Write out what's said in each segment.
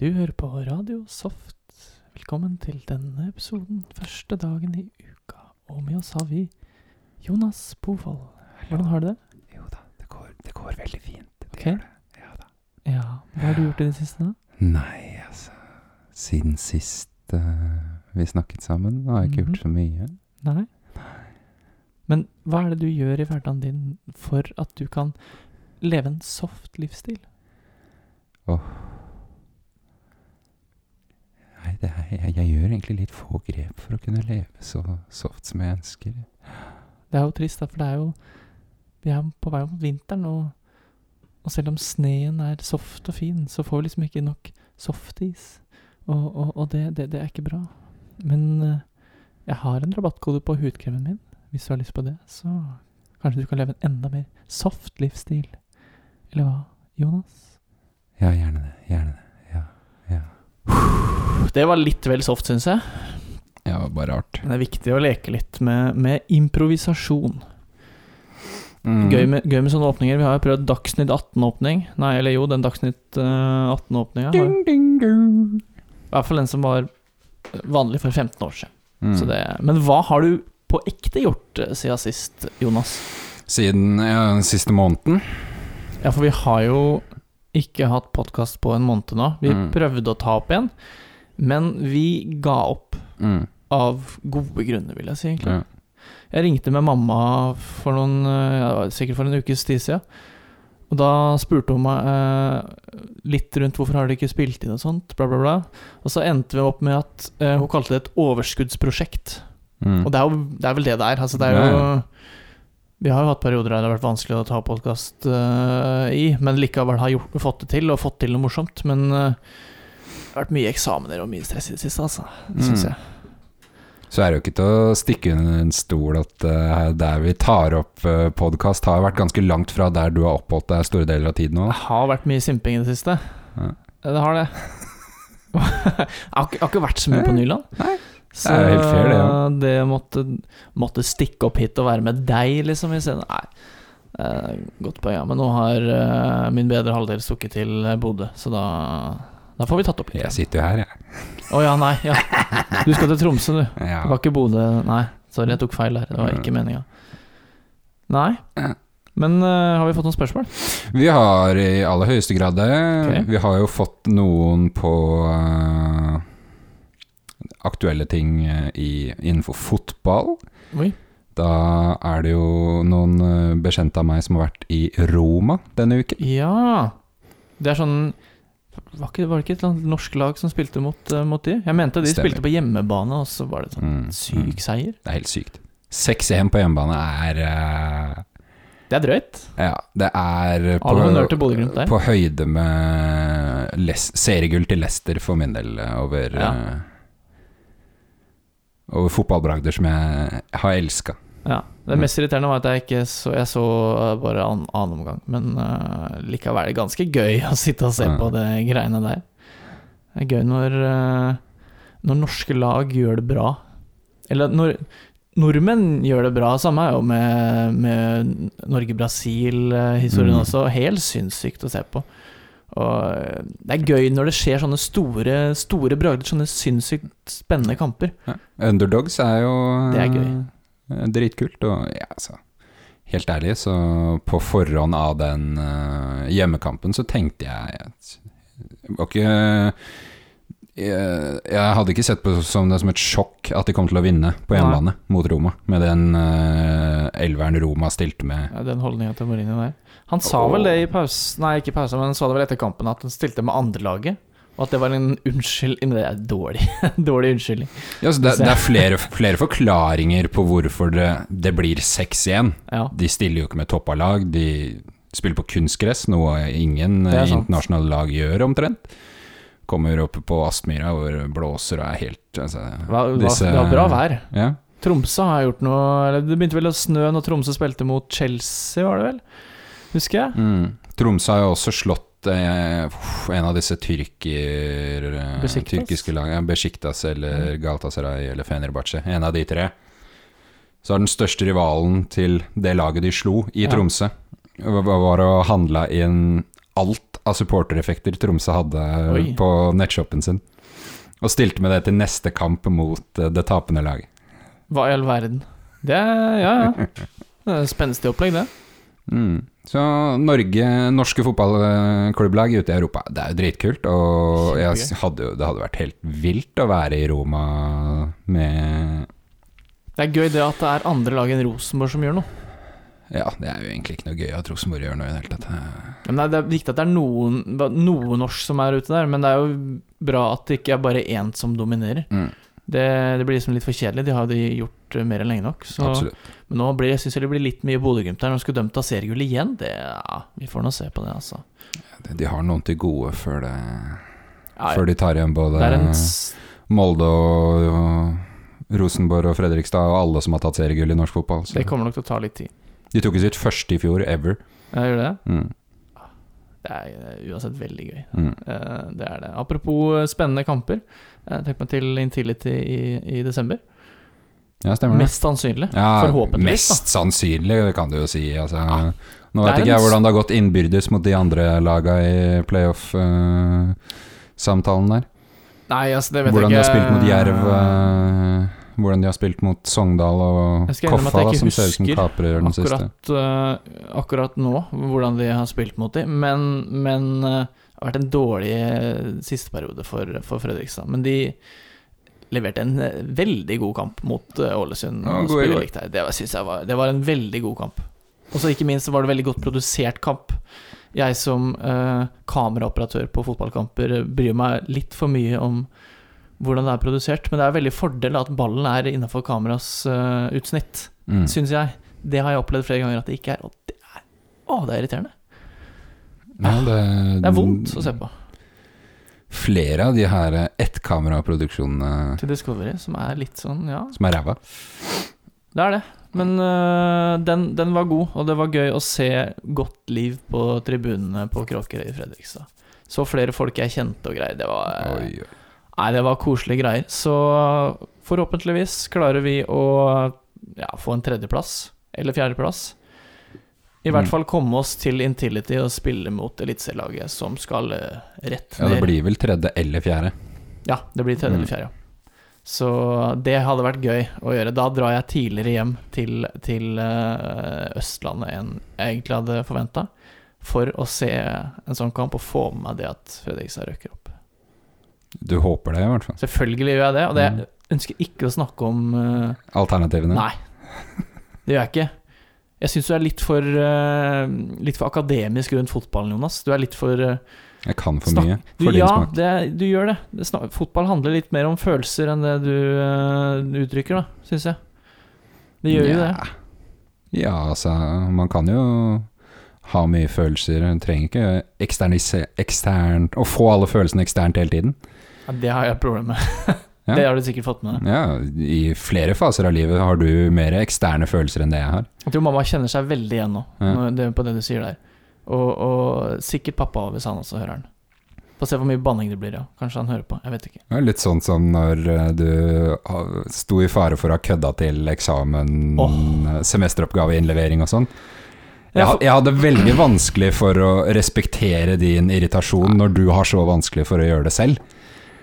Du hører på Radio Soft. Velkommen til denne episoden, første dagen i uka. Og med oss har vi Jonas Bofold. Hvordan har du det? Jo da, det går, det går veldig fint. Det Ok. gjør det. Ja da. Ja, hva har du gjort i det siste, da? Nei, altså Siden sist eh, vi snakket sammen, har jeg ikke Mhm. gjort så mye. Nei? Men hva er det du gjør i hverdagen din for at du kan leve en soft livsstil? Nei, det er, jeg, jeg gjør egentlig litt få grep for å kunne leve så soft som jeg ønsker. Det er jo trist, da, for det er jo Vi er på vei mot vinteren, og, og selv om sneen er soft og fin, så får vi liksom ikke nok softis. Og, og, og det, det, det er ikke bra. Men eh, jeg har en rabattkode på hudkremen min, hvis du har lyst på det. Så kanskje du kan leve en enda mer soft livsstil. Eller hva, Jonas? Ja, gjerne det. Gjerne det. Ja. ja. Det var litt vel soft, syns jeg. Ja, bare rart. Men det er viktig å leke litt med, med improvisasjon. Mm. Gøy, med, gøy med sånne åpninger. Vi har jo prøvd Dagsnytt 18-åpning. Nei, eller jo, den Dagsnytt eh, 18-åpninga. I Ding, ding, ding. hvert fall den som var vanlig for 15 år siden. Mm. Så det, men hva har du på ekte gjort eh, siden sist, Jonas? Siden ja, den siste måneden. Ja, for vi har jo ikke hatt podkast på en måned nå. Vi Mm. prøvde å ta opp igjen, men vi ga opp Mm. av gode grunner, vil jeg si, egentlig. Ja. Jeg ringte med mamma for noen eh, ja, sikkert for en ukes tid siden. Og da spurte hun meg eh, litt rundt hvorfor har de ikke spilt inn og sånt, bla, bla, bla. Og så endte vi opp med at eh, hun kalte det et overskuddsprosjekt. Mm. Og det er, jo, det er vel det det er. Altså, det er jo Vi har jo hatt perioder der det har vært vanskelig å ta podkast i, men likevel har gjort, fått det til, og fått til noe morsomt. Men eh, vært mye eksamener og mye stress i det siste, altså. Det syns Mm. jeg. Så er det jo ikke til å stikke under en stol at uh, der vi tar opp uh, podkast, har vært ganske langt fra der du har oppholdt deg store deler av tiden nå. Det har vært mye simping i det siste. Ja. Det har det. jeg har ikke, vært så mye på Nyland. Nei, Så er helt fair, det, ja. det måtte, måtte stikke opp hit og være med deg, liksom, isteden. Nei. Eh, godt poeng, ja. Men nå har uh, min bedre halvdel stukket til eh, Bodø, så da, da får vi tatt opp litt. Jeg sitter jo her, jeg. Å ja, nei. Ja. Du skal til Tromsø, du. Ja. Du var ikke Bodø. Nei, sorry, jeg tok feil der. Det var ikke meninga. Nei. Men uh, har vi fått noen spørsmål? Vi har i aller høyeste grad det. Okay. Vi har jo fått noen på uh, aktuelle ting eh, i, innenfor fotball. Oi. Da er det jo noen bekjente av meg som har vært i Roma denne uken. Ja Det er sånn Var, ikke, var det ikke et eller annet norsk lag som spilte mot, eh, mot de? Jeg mente de Stemmer. spilte på hjemmebane, og så var det sånn Mm, syk mm. seier. Det er helt sykt. 6-1 på hjemmebane er uh, Det er drøyt. Ja, det er på, på høyde med Les seriegull til Leicester for min del eh, over Ja. uh, Over fotballbragder som jeg har elska. Ja. Det Mm. mest irriterende var at jeg ikke så Jeg så eh, bare an, annen omgang, men uh, likevel er det ganske gøy å sitte og se Ja. på det greiene der. Det er gøy når uh, Når norske lag gjør det bra. Eller når nordmenn gjør det bra. Samme er jo med, med Norge-Brasil-historien Mm. også. Helt sinnssykt å se på. Og det er gøy når det skjer sånne store Store bragder, sånne sinnssykt spennende kamper. Underdogs er jo Det er gøy. Eh, dritkult. Og ja, altså Helt ærlig, så på forhånd av den uh, hjemmekampen så tenkte jeg at det var ikke jeg, jeg hadde ikke sett på som det som et sjokk at de kom til å vinne på Nei. hjemmebane mot Roma, med den uh, elveren Roma stilte med. Ja, den holdninga til Mourinho der. Han sa vel det i pause Nei, ikke i pause, men han sa det vel etter kampen, at han stilte med andrelaget. Og at det var en unnskyldning det er dårlig. dårlig unnskyldning. Ja, det, det er flere, flere forklaringer på hvorfor det, det blir 6-1. Ja. De stiller jo ikke med toppa lag, de spiller på kunstgress, noe ingen eh, internasjonale lag gjør, omtrent. Kommer oppe på Aspmyra hvor det blåser og er helt altså, var, disse- det var bra vær. Ja. Tromsø har gjort noe Eller det begynte vel å snø når Tromsø spilte mot Chelsea, var det vel? Husker jeg. Mm. Tromsø har jo også slått eh, en av disse tyrker, eh, Besiktas? tyrkiske lagene. Besiktas eller Galatasaray eller Fenerbahçe. En av de tre. Så har den største rivalen til det laget de slo i Ja. Tromsø, var å handle inn alt av supportereffekter Tromsø hadde Oi. på nettshoppen sin. Og stilte med det til neste kamp mot eh, det tapende laget. Hva i all verden? Det er Ja, ja. Det er et Spenstig opplegg, det. Mm. Så Norge, norske fotballklubblag ute i Europa, det er jo dritkult. Og hadde jo, det hadde vært helt vilt å være i Roma med Det er gøy det at det er andre lag enn Rosenborg som gjør noe. Ja, det er jo egentlig ikke noe gøy at Rosenborg gjør noe i det hele tatt. Men det er viktig at det er noen, noe norsk som er ute der, men det er jo bra at det ikke er bare én som dominerer. Mm, Det, det blir liksom litt for kjedelig. De har de gjort eh, mer enn lenge nok. Så, men nå blir, jeg synes det blir litt mye Bodø-Glimt der. Når de skulle dømt av seriegull igjen, det ja, Vi får nå se på det, altså. De- De har noen til gode før, det, Ja, før de tar igjen både en Molde og, og Rosenborg og Fredrikstad og alle som har tatt seriegull i norsk fotball. Så. Det kommer nok til å ta litt tid. De tok jo sitt første i fjor, ever. Ja, gjør det? Mm, Det er eh, uansett veldig gøy. mm. Eh, Det er det. Apropos eh, spennende kamper. Tenk meg til Intility i, i desember. Ja, stemmer det. Mest sannsynlig. Ja, Forhåpentligvis, Mest sannsynlig, kan du jo si. Altså, Nå vet ikke jeg hvordan det har gått innbyrdes mot de andre laga i playoff-samtalen der. Nei, altså, det vet Hvordan de har spilt mot Jerv, eh, hvordan de har spilt mot Sogndal og Koffa, da, som ser ut som kaprer den siste. akkurat, eh, akkurat nå, hvordan de har spilt mot dem. Men, men uh, det har vært en dårlig eh, siste periode for, for Fredrikstad. Men de leverte en eh, veldig god kamp mot Ålesund. Ja, god. Det, var, det var en veldig god kamp. Og så ikke minst var det veldig godt produsert kamp. Jeg som eh, kameraoperatør på fotballkamper bryr meg litt for mye om hvordan det er produsert, men det er veldig fordel at ballen er innafor kameras uh, utsnitt Mm. syns jeg. Det har jeg opplevd flere ganger at det ikke er. Og det er Å, det er irriterende. Ja, det, Det er vondt å se på. Flere av de her eh, ettkameraproduksjonene Til Discovery, som er litt sånn, ja. som er ræva. Det er det. Men uh, den, den var god, og det var gøy å se godt liv på tribunene på Kråkerøy i Fredrikstad. Så flere folk jeg kjente og greier. Det var Oi, oi. Nei, det var koselige greier. Så forhåpentligvis klarer vi å ja, få en tredjeplass, eller fjerdeplass. I hvert Mm. fall komme oss til Intility og spille mot eliteserielaget som skal rett rett Ja, det blir vel tredje eller fjerde. Ja, det blir tredje Mm. eller fjerde. Så det hadde vært gøy å gjøre. Da drar jeg tidligere hjem til, til eh, Østlandet enn jeg egentlig hadde forventa. For å se en sånn kamp og få med meg det at Fredrikstad røkker opp. Du håper det, i hvert fall. Selvfølgelig gjør jeg det, og det Mm. ønsker ikke å snakke om uh, Alternativene. Nei, det gjør jeg ikke. Jeg syns du er litt for, uh, litt for akademisk rundt fotballen, Jonas. Du er litt for uh, Jeg kan for mye, mye. du, For din Ja, smak. det, du gjør det. det fotball handler litt mer om følelser enn det du eh, uttrykker, da, syns jeg. Det gjør jo det. Ja, altså Man kan jo ha mye følelser. Man trenger ikke eksternt Å få alle følelsene eksternt hele tiden. Ja, det har jeg problemer med. Ja. Det har du sikkert fått med deg. Ja, I flere faser av livet har du mer eksterne følelser enn det jeg har. Jeg tror mamma kjenner seg veldig igjen nå, Ja. på det du sier der. Og, og sikkert pappa hvis han også hører den. Få se hvor mye banning det blir, ja. Kanskje han hører på. Jeg vet ikke. Er litt sånn som når eh, du sto i fare for å ha kødda til eksamen, oh. semesteroppgaveinnlevering og sånn. Ja, jeg hadde veldig vanskelig for å respektere din irritasjon når du har så vanskelig for å gjøre det selv.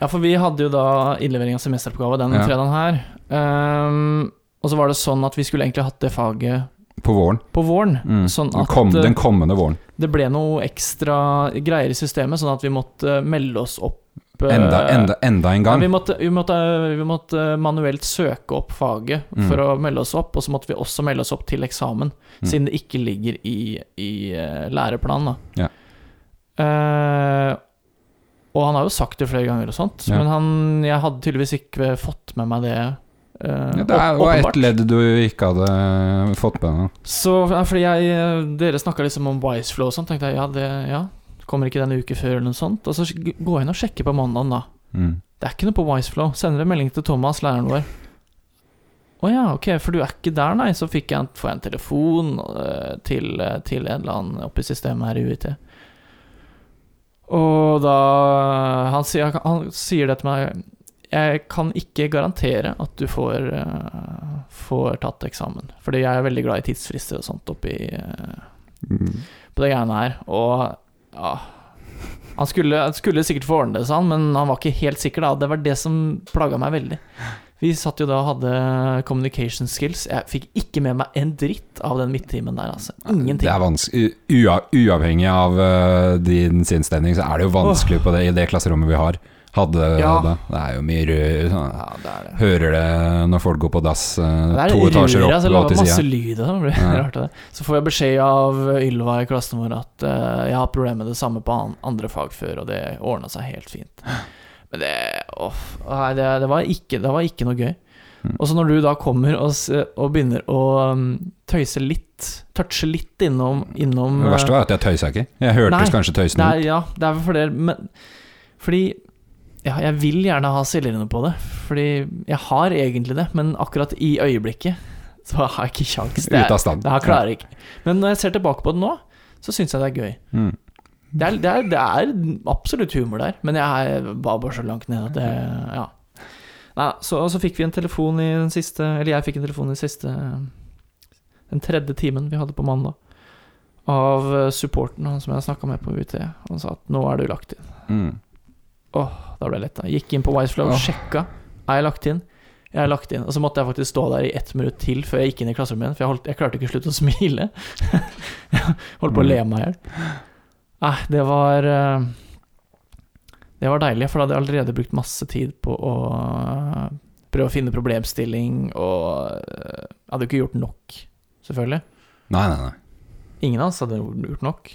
Ja, for vi hadde jo da innlevering av semesteroppgave den Ja. fredagen her. Um, og så var det sånn at vi skulle egentlig hatt det faget På våren. på våren. Mm. Sånn at kom, eh, den kommende våren. det ble noe ekstra greier i systemet, sånn at vi måtte melde oss opp eh, Enda, enda, enda en Ja, gang. vi, måtte, vi, måtte, vi måtte manuelt søke opp faget Mm. for å melde oss opp, og så måtte vi også melde oss opp til eksamen, Mm. siden det ikke ligger i, i eh, læreplanen. Ja. Eh, og han har jo sagt det flere ganger, og sånt Ja. men han, jeg hadde tydeligvis ikke fått med meg det. Uh, Ja, det er jo et ledd du ikke hadde fått med deg. Så fordi jeg, dere snakka liksom om Wiseflow og sånn, tenkte jeg ja, det ja, kommer ikke denne uke før eller noe sånt. Og så gå inn og sjekke på mandagen, da. Mm. Det er ikke noe på Wiseflow. Sender en melding til Thomas, læreren vår. Å ja, ok, for du er ikke der, nei. Så fikk jeg en, får jeg en telefon eh, til, eh, til en eller annen oppe i systemet her i UiT. Og da Han sier, han sier det til meg Jeg kan ikke garantere at du får, uh, får tatt eksamen. Fordi jeg er veldig glad i tidsfrister og sånt oppi uh, Mm. på det greiene her. Og Ja Han skulle, skulle sikkert få ordne det, sa han, men han var ikke helt sikker, da. Det var det som plaga meg veldig. Vi satt jo da og hadde communication skills. Jeg fikk ikke med meg en dritt av den midttimen der, altså. Ingenting. Det er vanskelig ua, Uavhengig av uh, din sinnsstemning, så er det jo vanskelig på det i det klasserommet vi har. Hadde Ja. det. Det er jo mye rød sånn. Ja, det det. Hører det når folk går på dass uh, Det to etasjer opp altså, er lager masse lyd og sånn. det Ja. rart det. Så får jeg beskjed av Ylva i klassen vår at uh, jeg har problemer med det samme på andre fag før, og det ordna seg helt fint. Men det oh, Nei, det, det, var ikke, det var ikke noe gøy. Mm. Og så når du da kommer og, og begynner å um, tøyse litt, touche litt innom, innom Det verste var at jeg tøysa ikke. Jeg hørtes Nei, kanskje tøysende ut. Ja, det er for det, men Fordi ja, jeg vil gjerne ha selvironi på det. Fordi jeg har egentlig det, men akkurat i øyeblikket så har jeg ikke kjangs. Det, er- det her klarer jeg ikke. Men når jeg ser tilbake på det nå, så syns jeg det er gøy. Mm. Det er, det, er, det er absolutt humor der, men jeg var bare så langt nede at det Ja. Nei, så, så fikk vi en telefon i den siste Eller jeg fikk en telefon i siste Den tredje timen vi hadde på mandag, av eh, supporten han som jeg snakka med på UiT. Han sa at nå er du lagt inn. Mm. Da ble jeg letta. Gikk inn på Wiseflow, og sjekka. Er jeg lagt inn? Jeg er lagt inn. Og så måtte jeg faktisk stå der i ett minutt til før jeg gikk inn i klasserommet igjen, for jeg, holdt, jeg klarte ikke å slutte å smile. jeg holdt på å le meg i hjel. Nei, det var eh, Det var deilig, for da hadde jeg allerede brukt masse tid på å eh, prøve å finne problemstilling, og eh, jeg hadde jo ikke gjort nok, selvfølgelig. Nei, nei, nei. Ingen av oss hadde gjort nok.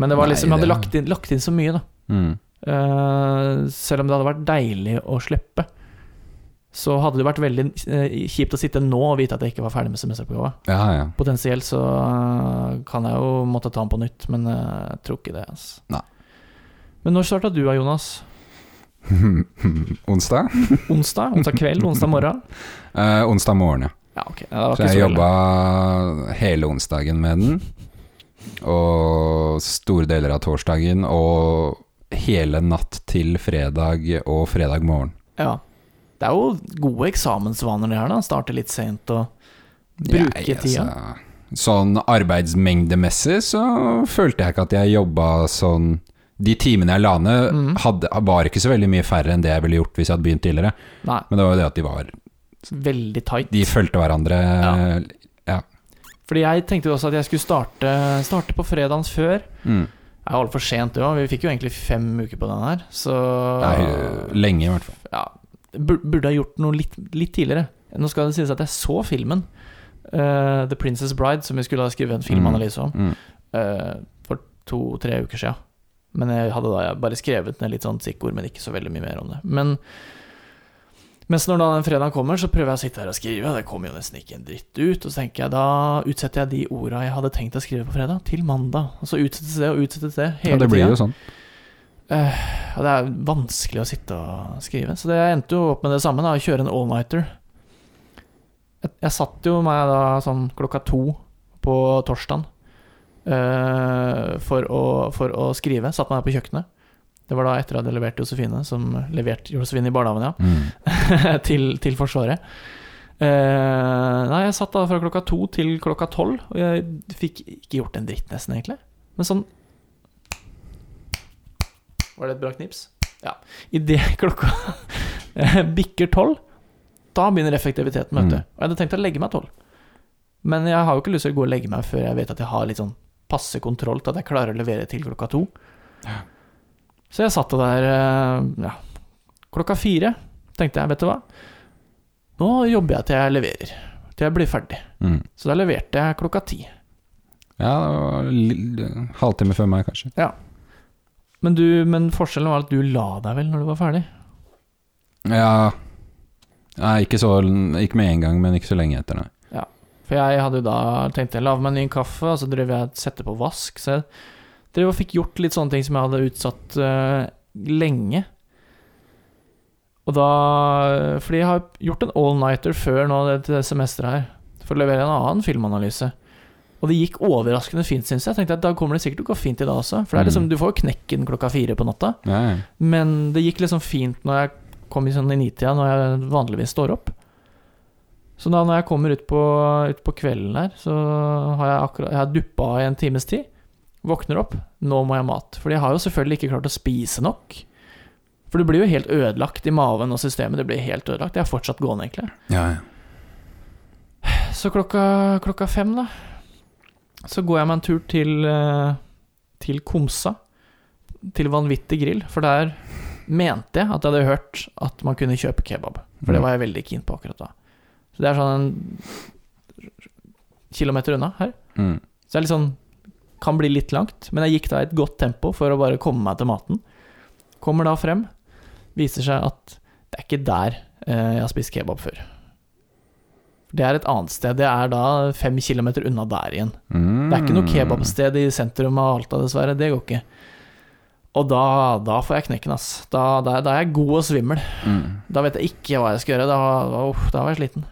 Men det var liksom Jeg hadde lagt inn, lagt inn så mye, da. Mm. Uh, selv om det hadde vært deilig å slippe, så hadde det vært veldig eh, kjipt å sitte nå og vite at jeg ikke var ferdig med semesteroppgava. Ja, ja. Potensielt så eh, kan jeg jo måtte ta den på nytt, men eh, jeg tror ikke det. Altså. Nei. Men når starta du da, Jonas? onsdag? Onsdag? Onsdag kveld? Onsdag morgen? Eh, onsdag morgen, ja. Ja, okay. Så jeg så jobba hele onsdagen med den, og store deler av torsdagen, og hele natt til fredag og fredag morgen. Ja. Det er jo gode eksamensvaner det her, da. Starte litt sent og bruke Jeg, tida. altså, sånn arbeidsmengdemessig så følte jeg ikke at jeg jobba sånn De timene jeg la ned, mm. hadde, var ikke så veldig mye færre enn det jeg ville gjort hvis jeg hadde begynt tidligere. Nei, Men det var jo det at de var veldig tight. De fulgte hverandre. Ja. Fordi jeg tenkte jo også at jeg skulle starte, starte på fredagens før. Mm. Det er altfor sent, det òg. Vi fikk jo egentlig fem uker på den her, så Nei, lenge, i hvert fall. ja, Burde ha gjort noe litt, litt tidligere. Nå skal det sies at jeg så filmen. uh, The Princess Bride, som vi skulle ha skrevet en filmanalyse om, Mm. uh, for to-tre uker siden. Men jeg hadde da bare skrevet ned litt sånn stikkord, men ikke så veldig mye mer om det. Men mens når da den fredagen kommer, så prøver jeg å sitte her og skrive. Det kommer jo nesten ikke en dritt ut. Og så tenker jeg, da utsetter jeg de orda jeg hadde tenkt å skrive på fredag, til mandag. Og så utsettes det og utsettes det hele Ja, det blir tiden. jo sånn. Og det er vanskelig å sitte og skrive. Så det endte jo opp med det samme, da, å kjøre en all-nighter. Jeg, jeg satt jo meg da sånn klokka to på torsdagen uh, for, å, for å skrive. Satt meg på kjøkkenet. Det var da etter at jeg hadde levert Josefine, som leverte Josefine i barnehagen, ja, Mm. til, til Forsvaret. Uh, nei, jeg satt da fra klokka to til klokka tolv, og jeg fikk ikke gjort en dritt, nesten, egentlig. Men sånn Var det et bra knips? Ja. Idet klokka bikker tolv, da begynner effektiviteten, vet du. Mm. Og jeg hadde tenkt å legge meg tolv. Men jeg har jo ikke lyst til å gå og legge meg før jeg vet at jeg har litt sånn passe kontroll til at jeg klarer å levere til klokka to. Så jeg satt der eh, ja, klokka fire. Tenkte jeg, vet du hva. Nå jobber jeg til jeg leverer. Til jeg blir ferdig. Mm. Så da leverte jeg klokka ti. Ja, halvtime før meg, kanskje. Men, du, men forskjellen var at du la deg vel når du var ferdig? Ja Nei, ikke så Ikke med en gang, men ikke så lenge etter, nei. For jeg hadde jo da tenkt jeg lage meg en ny kaffe, og så drev jeg og sette på vask. Så jeg drev og fikk gjort litt sånne ting som jeg hadde utsatt uh, lenge. Og da Fordi jeg har gjort en all-nighter før nå dette semesteret her, for å levere en annen filmanalyse. Og det gikk overraskende fint, syns jeg. Jeg tenkte at Da kommer det sikkert til å gå fint i dag også. For det er liksom, Mm. du får jo knekken klokka fire på natta. Ja. Men det gikk liksom fint når jeg kom i sånn i nitida, når jeg vanligvis står opp. Så da når jeg kommer ut på, ut på kvelden der, så har jeg akkurat Jeg har duppa i en times tid. Våkner opp, nå må jeg ha mat. For jeg har jo selvfølgelig ikke klart å spise nok. For du blir jo helt ødelagt i maven og systemet. Det blir helt ødelagt. Jeg er fortsatt gående, egentlig. Ja, ja. Så klokka, klokka fem, da, så går jeg meg en tur til, eh, til Komsa. Til Vanvittig grill. For der mente jeg at jeg hadde hørt at man kunne kjøpe kebab. For det var jeg veldig keen på akkurat da. Så det er sånn en kilometer unna her. Mm. Så det er litt sånn Kan bli litt langt, men jeg gikk da i et godt tempo for å bare komme meg til maten. Kommer da frem. Viser seg at det er ikke der eh, jeg har spist kebab før. Det er et annet sted. Det er da fem kilometer unna der igjen. Mm. Det er ikke noe kebabsted i sentrum av Alta, dessverre. Det går ikke. Og da, da får jeg knekken, ass. Da, da, da er jeg god og svimmel. Mm. Da vet jeg ikke hva jeg skal gjøre. Da, uff, da var jeg sliten.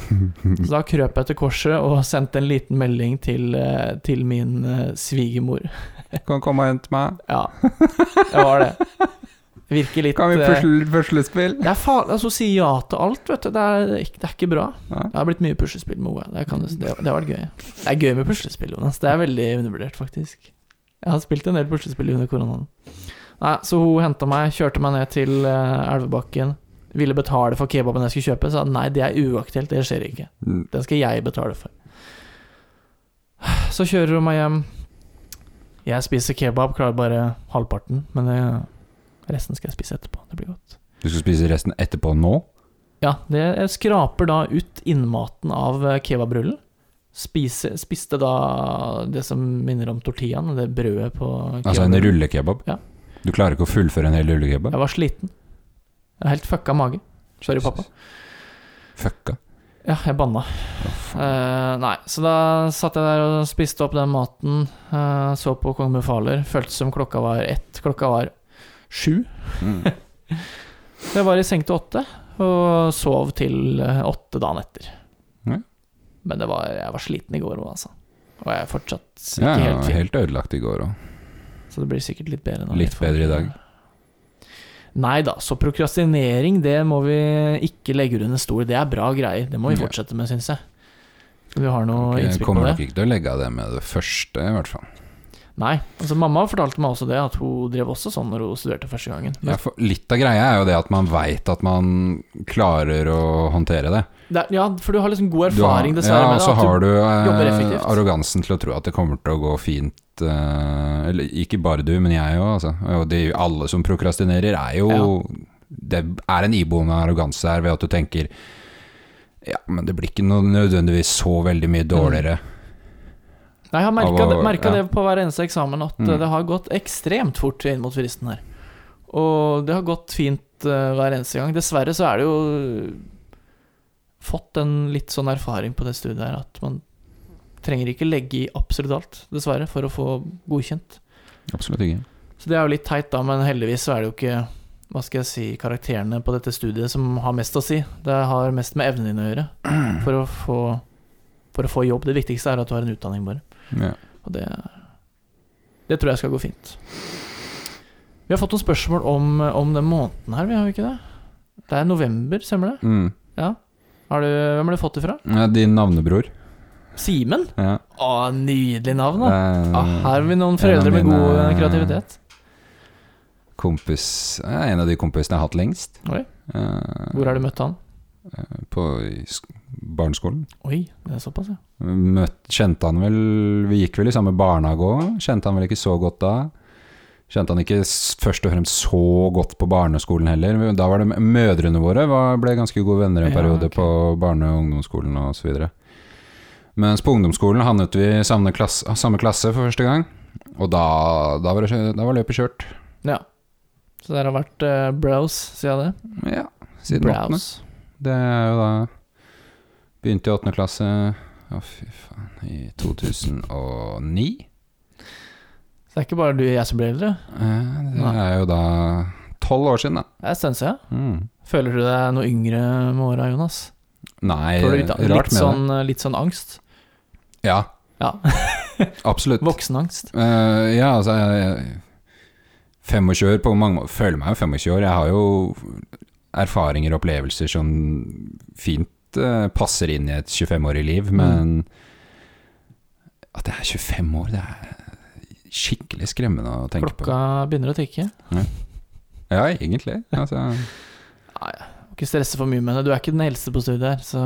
Så da krøp jeg til korset og sendte en liten melding til, eh, til min eh, svigermor. Kan komme og hente meg. Ja, det var det. Virker litt Kan vi eh, pusle puslespill? Det er farlig altså, si ja til alt, vet du. Det er, det er ikke bra. Nei. Det har blitt mye puslespill med henne. Det, kan det, det har vært gøy. Det er gøy med puslespill, Jonas. Det er veldig undervurdert, faktisk. Jeg har spilt en del puslespill under koronaen. Nei, så hun henta meg, kjørte meg ned til eh, Elvebakken. Ville betale for kebaben jeg skulle kjøpe. Sa nei, det er uaktuelt, det skjer ikke. Mm. Den skal jeg betale for. Så kjører hun meg hjem. Jeg spiser kebab, klarer bare halvparten, men det, resten skal jeg spise etterpå. Det blir godt. Du skal spise resten etterpå nå? Ja, det, jeg skraper da ut innmaten av eh, kebabrullen. Spise, spiste da det som minner om tortillaen, det brødet på kebab. Altså en rullekebab? Ja. Du klarer ikke å fullføre en hel rullekebab? Jeg var sliten. Jeg har helt fucka mage. Sorry, pappa. Fucka. Ja, jeg banna. Oh. Eh, nei, så da satt jeg der og spiste opp den maten. eh, så på Kong Befaler. Føltes som klokka var ett. Klokka var sju. Mm. Jeg var i seng til åtte, og sov til eh, åtte dagen etter. Mm. Men det var, jeg var sliten i går òg, altså. Og jeg er fortsatt ikke Ja, helt fin. helt ødelagt i går òg. Så det blir sikkert litt bedre nå. Litt bedre i dag. Nei da, så prokrastinering, det må vi ikke legge under stol. Det er bra greier. Det må vi fortsette med, syns jeg. Vi har noe okay, innspill på kommer det? nok ikke til å legge av det med det første, i hvert fall. Nei. altså Mamma fortalte meg også det, at hun drev også sånn når hun studerte første gangen. Ja, for litt av greia er jo det at man veit at man klarer å håndtere det. det er, ja, for du har liksom god Du har- erfaring, dessverre, ja, og det. så har du eh, arrogansen til å tro at det kommer til å gå fint. eh, eller ikke bare du, men jeg òg. Altså. Og de, alle som prokrastinerer, er jo Det er en iboende arroganse her ved at du tenker Ja, men det blir ikke noe nødvendigvis så veldig mye dårligere. Nei, jeg har merka det, merket ja. det på hver eneste eksamen, at Mm. eh, det har gått ekstremt fort inn mot fristen her. Og det har gått fint uh, hver eneste gang. Dessverre så er det jo fått en litt sånn erfaring på det studiet her at man trenger ikke legge i absolutt alt, dessverre, for å få godkjent. Absolutt ikke. Så det er jo litt teit, da, men heldigvis så er det jo ikke hva skal jeg si, karakterene på dette studiet som har mest å si. Det har mest med evnene dine å gjøre for å få, for å få jobb. Det viktigste er at du har en utdanning, bare. Ja. Og det Det tror jeg skal gå fint. Vi har fått noen spørsmål om, om den måneden her, vi har jo ikke det? Det er november, stemmer det? Mm. Har du, hvem har du fått det fra? Ja, Din navnebror. Simen? Ja. Å, nydelig navn, da. Er, Ah, her har vi noen foreldre med god eh, kreativitet. kompis En av de kompisene jeg har hatt lengst. Oi. Eh, Hvor har du møtt han? På i sk- barneskolen. Oi, det er såpass, ja. Møtt, kjente han vel Vi gikk vel i samme barnehage òg. Kjente han vel ikke så godt da. Kjente han ikke først og fremst så godt på barneskolen heller. Da var det Mødrene våre var, ble ganske gode venner en Ja, periode på barne- og ungdomsskolen videre. Mens på ungdomsskolen havnet vi i samme klasse, samme klasse for første gang. Og da, da, var, det, da var løpet kjørt. ja. Så dere har vært uh, browse, siden det? Ja, siden åttende. Det er jo da Begynte i åttende klasse Å, fy faen. I 2009. Så det er ikke bare du og jeg som blir eldre. Eh, Det Nei. er jo da tolv år siden, da. Det er en stund siden. Mm. Føler du deg noe yngre med åra, Jonas? Nei, litt, rart litt, med sånn, det. litt sånn angst? Ja, Ja. absolutt. Voksenangst? Uh, ja, altså jeg, 25 år på mange måter Føler meg jo 25 år. Jeg har jo erfaringer og opplevelser som fint eh, passer inn i et 25-årig liv, Mm. men at det er 25 år, det er skikkelig skremmende å tenke Klokka begynner å tikke. Ja, Ja, egentlig. Altså, Nei, må ikke stresse for mye med det. Du er ikke den eldste på studiet her, så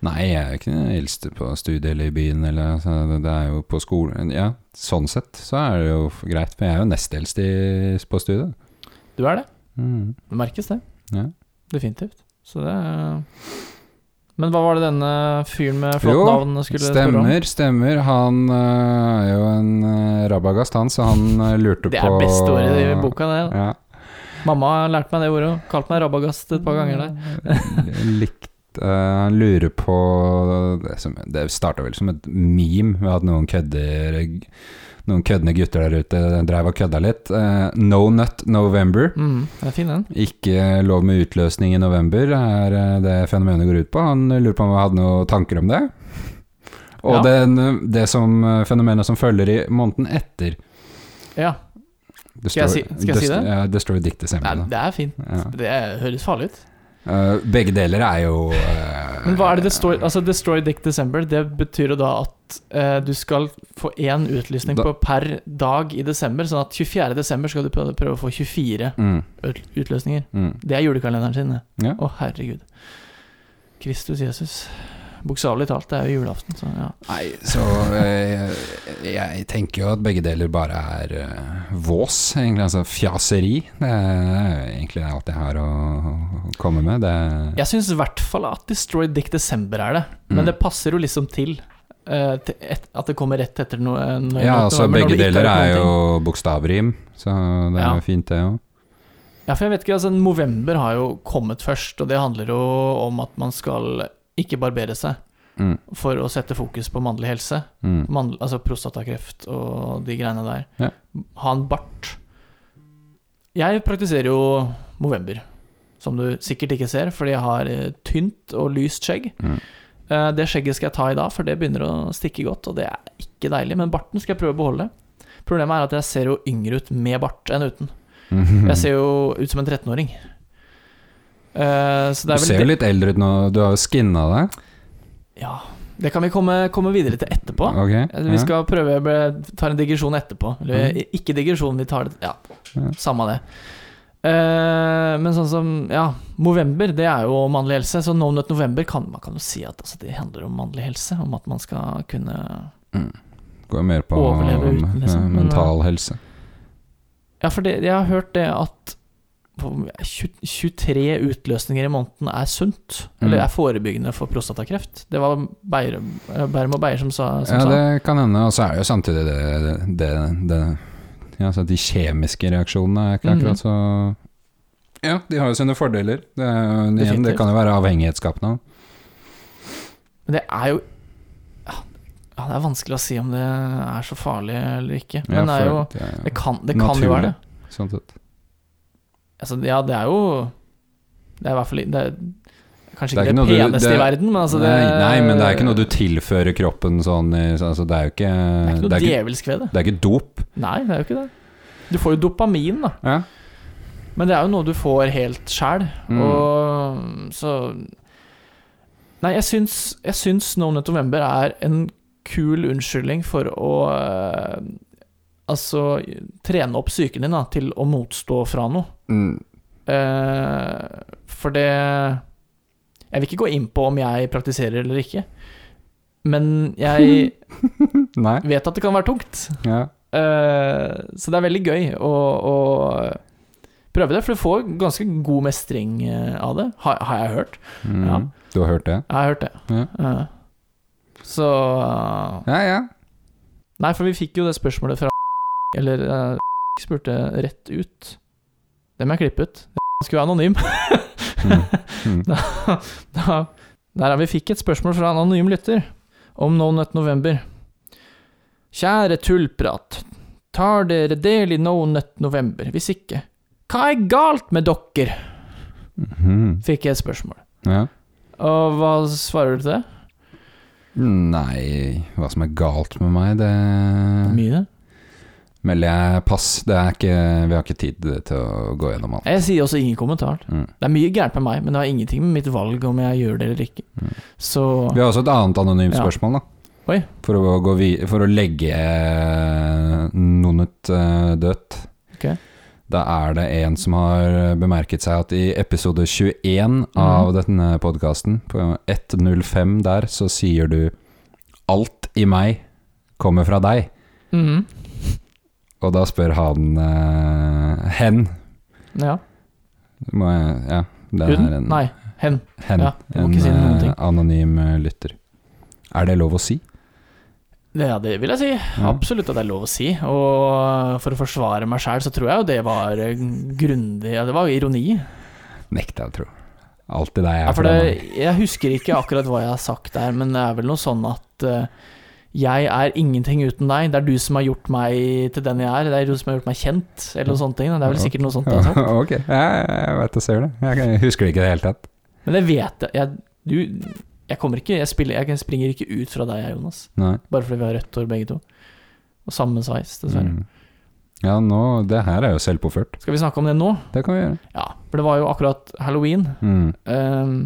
nei, jeg er ikke den eldste på studiet eller i byen, eller altså, det- Det er jo på skolen Ja, sånn sett så er det jo greit, men jeg er jo nest eldst på studiet. du er det. Mm. Det merkes, det. Ja. Definitivt. Så det er Men hva var det denne fyren med flott navn skulle spørre om? Stemmer, stemmer. Han øh, er jo en øh, rabagast, han, så han øh, lurte Det på er beste ordet i boka, det. Ja. Mamma har lært meg det ordet kalt meg rabagast et par ganger der. Likt øh, Han lurer på Det, som- det starta vel som et meme ved at noen kødder Noen køddende gutter der ute dreiv og kødda litt. Uh, no Nut November. Mm, det er fin, den. Ikke lov med utløsning i november, er eh, det fenomenet går ut på. Han lurer på om han hadde noen tanker om det. Og Ja. det, det som eh, fenomenet som følger i måneden etter. Ja. Destroy, Skal jeg si- skal jeg si det? Ja, står i dikt. Nei, det er fint. Ja. Det høres farlig ut. Eh, begge deler er jo uh, Men hva er det det står Altså, Destroy Dick December, det betyr jo da at uh, du skal få én utlysning Da- på per dag i desember, sånn at 24. desember skal du prøve, prøve å få 24 mm, utløsninger. mm. Det er julekalenderen sin, det. Ja. Å, herregud. Kristus Jesus. Bokstavelig talt, det er jo julaften, så ja. Nei, så eh, jeg tenker jo at begge deler bare er eh, vås, egentlig. Altså fjaseri. Det er egentlig alt jeg har å komme med. Det Jeg syns i hvert fall at Destroy Dick December er det, men Mm. det passer jo liksom til. eh, til et, at det kommer rett etter noe. noe Ja, altså begge deler er jo bokstavrim, så det er Ja. jo fint, det òg. Ja, for jeg vet ikke, altså November har jo kommet først, og det handler jo om at man skal ikke barbere seg Mm, for å sette fokus på mannlig helse. mm. Mann, altså prostatakreft og de greiene der. Ja. Ha en bart. Jeg praktiserer jo Movember, som du sikkert ikke ser, fordi jeg har eh, tynt og lyst skjegg. Mm. Eh, Det skjegget skal jeg ta i dag, for det begynner å stikke godt, og det er ikke deilig. Men barten skal jeg prøve å beholde. Problemet er at jeg ser jo yngre ut med bart enn uten. Jeg ser jo ut som en 13-åring. Så det Du er ser jo litt eldre ut nå, du har jo skinna deg. Ja, det kan vi komme, komme videre til etterpå. Okay, Eh, Vi ja. skal prøve å ta en digresjon etterpå. Eller mm. ikke digresjon, vi tar det Ja, Ja. samme det. Uh, men sånn som Ja, Movember, det er jo mannlig helse. Så No Nut November kan man kan jo si at altså, det handler om mannlig helse. Om at man skal kunne Går mer på Overleve uten, mm, liksom, mental helse. Ja, for det, jeg har hørt det at på 20 23 utløsninger i måneden er sunt. Eller Mm. er forebyggende for prostatakreft. Det var Beyer, Bærum og Beyer som sa, som Ja, det kan hende. Og så er det jo samtidig det, det, det Ja, så de kjemiske reaksjonene er ikke akkurat så Ja, de har jo sine fordeler. Det, er, igjen, det kan jo være avhengighetsskapende. Men det er jo ja, ja, det er vanskelig å si om det er så farlig eller ikke. Ja, Men det er jo Det kan, det kan jo være det. Sånn sett. Altså, ja, det er jo Det er i hvert fall det er, Kanskje Det er ikke det, peneste du- det- i verden, men altså det nei, nei, men det er ikke noe du tilfører kroppen sånn altså, Det er jo ikke Det er ikke noe djevelsk ved det. det er ikke dop. Nei, det er jo ikke det. Du får jo dopamin, da. Ja. Men det er jo noe du får helt sjæl. Mm. Og så Nei, jeg syns, jeg syns No November er en kul unnskyldning for å eh, Altså trene opp psyken din da, til å motstå fra noe. Mm. Eh, for det Jeg vil ikke gå inn på om jeg praktiserer eller ikke. Men jeg vet at det kan være tungt. Ja. Eh, så det er veldig gøy å, å prøve det, for du får ganske god mestring eh, av det, har, har jeg hørt. Mm. Ja. Du har hørt det? Jeg har hørt det. Ja. Eh, så Ja, ja. Nei, for vi fikk jo det spørsmålet fra Eller uh, spurte rett ut. Dem er jeg klippe ut. Skulle være anonym. Mm. Mm. da, da, der har vi fikk et spørsmål fra en anonym lytter om No Nut November. Kjære tullprat. Tar dere del i No Nut November? Hvis ikke, hva er galt med dere? Mhm. Fikk jeg et spørsmål. Ja. Og hva svarer du til det? Nei, hva som er galt med meg, det Mye. Melder jeg pass. Det er ikke, vi har ikke tid til å gå gjennom alt. Jeg sier også ingen kommentar. Mm. Det er mye gærent med meg, men det har ingenting med mitt valg om jeg gjør det eller ikke. Mm. Så Vi har også et annet anonymt Ja. spørsmål, da. For å, for å legge noen Nonut eh, dødt. Okay. Da er det en som har bemerket seg at i episode 21 av denne podkasten, på 1.05 der, så sier du 'Alt i meg kommer fra deg'. Mhm. Og da spør han uh, hen. Ja. Må jeg, ja, det Hun? er en Nei, hen. hen. Ja, må en ikke si noen eh, ting. anonym eh, lytter. Er det lov å si? Ja, det vil jeg si. Absolutt at det er lov å si. Og for å forsvare meg sjæl, så tror jeg jo det var grundig Ja, det var ironi. Nekter jeg å tro. Alltid deg Ja, er for for det, jeg husker ikke akkurat hva jeg har sagt der, men det er vel noe sånn at eh, jeg er ingenting uten deg. Det er du som har gjort meg til den jeg er. Det er du som har gjort meg kjent, eller noe sånt. ting. Det er vel sikkert noe sånt har ok, jeg vet jeg ser det. Jeg husker det ikke i det hele tatt. Men det vet jeg. jeg du, jeg kommer ikke Jeg, spiller, jeg springer ikke ut fra deg, Jonas. Nei. Bare fordi vi har rødt hår begge to. Og samme sveis, dessverre. Mm. Ja, nå Det her er jo selvpåført. Skal vi snakke om det nå? Det kan vi gjøre. Ja, for det var jo akkurat halloween. Mm. Um,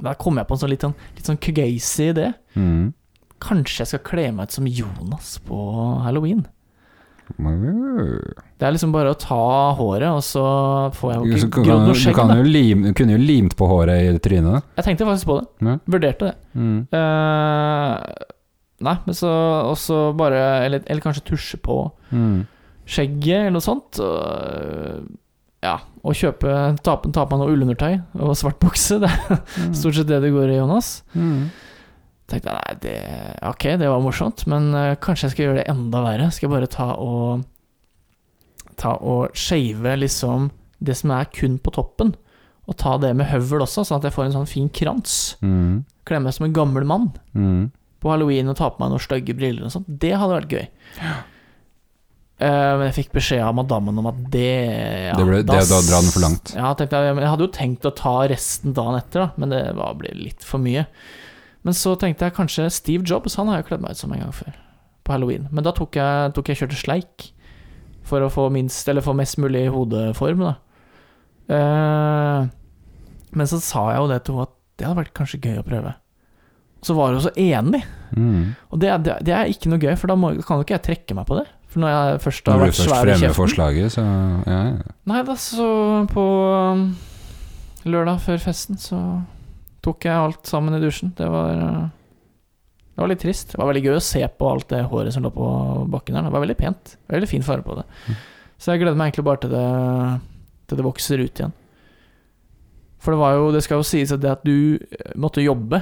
der kom jeg på en sånn litt sånn, litt sånn crazy idé. Mm. Kanskje jeg skal kle meg ut som Jonas på halloween? Det er liksom bare å ta håret, og så får jeg jo ikke grodd noe skjegg. Du, lim, du kunne jo limt på håret i trynet. Jeg tenkte faktisk på det. Ja. Vurderte det. Mm. Uh, nei, men så også bare eller, eller kanskje tusje på Mm. skjegget, eller noe sånt. Og, ja, og kjøpe Ta på meg noe ullundertøy og svart bukse. Det er stort sett det det går i, Jonas. Mm. Tenkte jeg nei, det, ok, det var morsomt, men eh, kanskje jeg skal gjøre det enda verre. Skal jeg bare ta og Ta og shave liksom det som er kun på toppen, og ta det med høvel også, sånn at jeg får en sånn fin krans. Mm. Kle meg som en gammel mann Mm. på halloween og ta på meg noen stygge briller og sånt. Det hadde vært gøy. Eh, men jeg fikk beskjed av madammen om at det ja, Det ble- det- da drar den for langt. Ja, jeg, jeg hadde jo tenkt å ta resten dagen etter, da, men det var, ble litt for mye. Men så tenkte jeg kanskje Steve Jobs, han har jeg kledd meg ut som en gang før, på halloween. Men da tok jeg, tok jeg kjørte sleik, for å få minst, eller få mest mulig hodeform, da. Uh, men så sa jeg jo det til henne at det hadde vært kanskje gøy å prøve. Så var hun så enig. Mm. Og det, det, det er ikke noe gøy, for da må, kan jo ikke jeg trekke meg på det. For når jeg først har vært svær i kjeften forslaget, så ja, ja. Nei da, så på um, lørdag før festen så tok jeg alt sammen i dusjen. Det var uh, Det var litt trist. Det var veldig gøy å se på alt det håret som lå på bakken der. Det var veldig pent. Veldig fin farge på det. Mm. Så jeg gleder meg egentlig bare til det Til det vokser ut igjen. For det var jo Det skal jo sies at det at du eh, måtte jobbe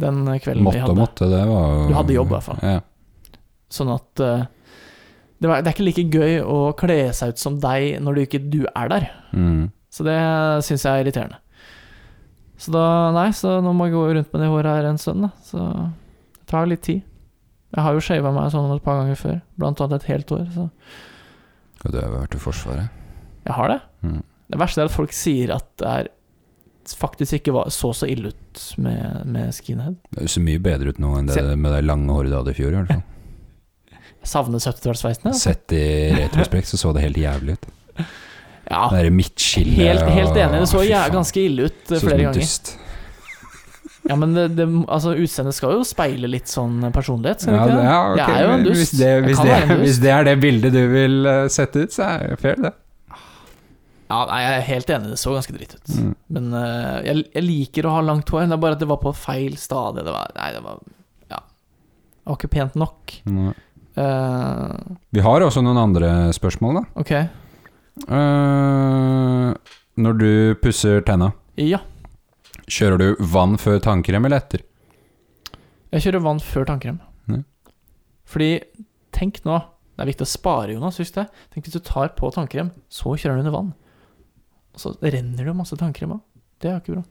den kvelden Måtte vi hadde. måtte, det var jo Du hadde jobb, i hvert fall. Ja. Sånn at eh, det, var, det er ikke like gøy å kle seg ut som deg når du ikke du er der. Mm. Så det syns jeg er irriterende. Så da, nei, så nå må jeg gå rundt med det håret her en stund, da. Så det tar litt tid. Jeg har jo shava meg sånn et par ganger før, blant annet et helt år, så Og du har jo vært i Forsvaret. jeg har det. Mm. Det verste er at folk sier at det er faktisk ikke var, så så ille ut med, med skinhead. Det ser mye bedre ut nå enn det Se- med det lange håret du hadde i fjor. i hvert fall. Jeg savner 70-tallssveisen. Altså. Sett i retrospekt så så det helt jævlig ut. Ja, Det midtskillet helt, helt enig. Det så ja, ganske ille ut Så eh, som flere ganger. dust. Ja, men det, det, altså, utseendet skal jo speile litt sånn personlighet, skal Ja, det, ikke? ja, okay. Jeg er jo en dust. Hvis det, hvis, det, en dust. hvis det er det bildet du vil eh, sette ut, så er det fair, det. Ja, nei, jeg er helt enig, det så ganske dritt ut. Mm. Men uh, jeg, jeg liker å ha langt hår, det er bare at det var på feil stadie. Det var, nei, det var Ja. Det var ikke pent nok. Mm. Uh, Vi har også noen andre spørsmål, da. ok. Eh, når du pusser tenna, Ja. kjører du vann før tannkrem eller etter? Jeg kjører vann før tannkrem. Ja. Fordi, tenk nå Det er viktig å spare, Jonas. Husk det. Tenk hvis du tar på tannkrem, så kjører du under vann. Og så renner det jo masse tannkrem av. Det er jo ikke bra.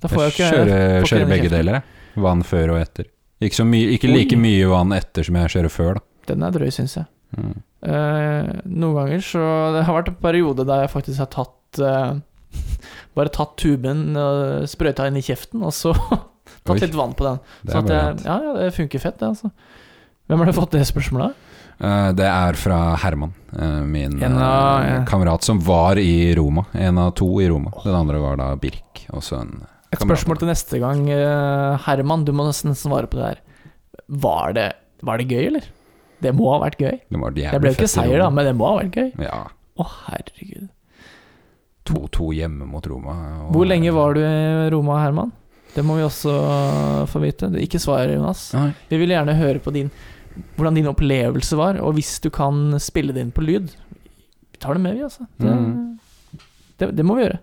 Da får jeg Jeg ikke kjører, får ikke kjører i begge kjeften. deler, jeg. Vann før og etter. Ikke, så mye, ikke like Oi. mye vann etter som jeg kjører før, da. Den er drøy, syns jeg. Mm. Eh, noen ganger så Det har vært en periode der jeg faktisk har tatt uh, Bare tatt tuben og sprøyta inn i kjeften, og så tatt Oi. litt vann på den. Det Så jeg, ja, ja, det funker fett, det, altså. Hvem har du fått det spørsmålet av? Uh, Det er fra Herman, uh, min av- ja. kamerat som var i Roma. En av to i Roma. Den andre var da Birk. Et spørsmål til neste gang, Herman. Du må nesten svare på det her. var det, var det gøy, eller? Det må ha vært gøy. Det Det ble jo ikke seier, da, men det må ha vært gøy. Ja. Å, herregud. 2-2 hjemme mot Roma. Hvor lenge var du i Roma, Herman? Det må vi også få vite. Ikke svar, Jonas. Nei. Vi vil gjerne høre på din, hvordan din opplevelse var, og hvis du kan spille det inn på lyd Vi tar det med, vi, altså. Det, Mm. det, det må vi gjøre.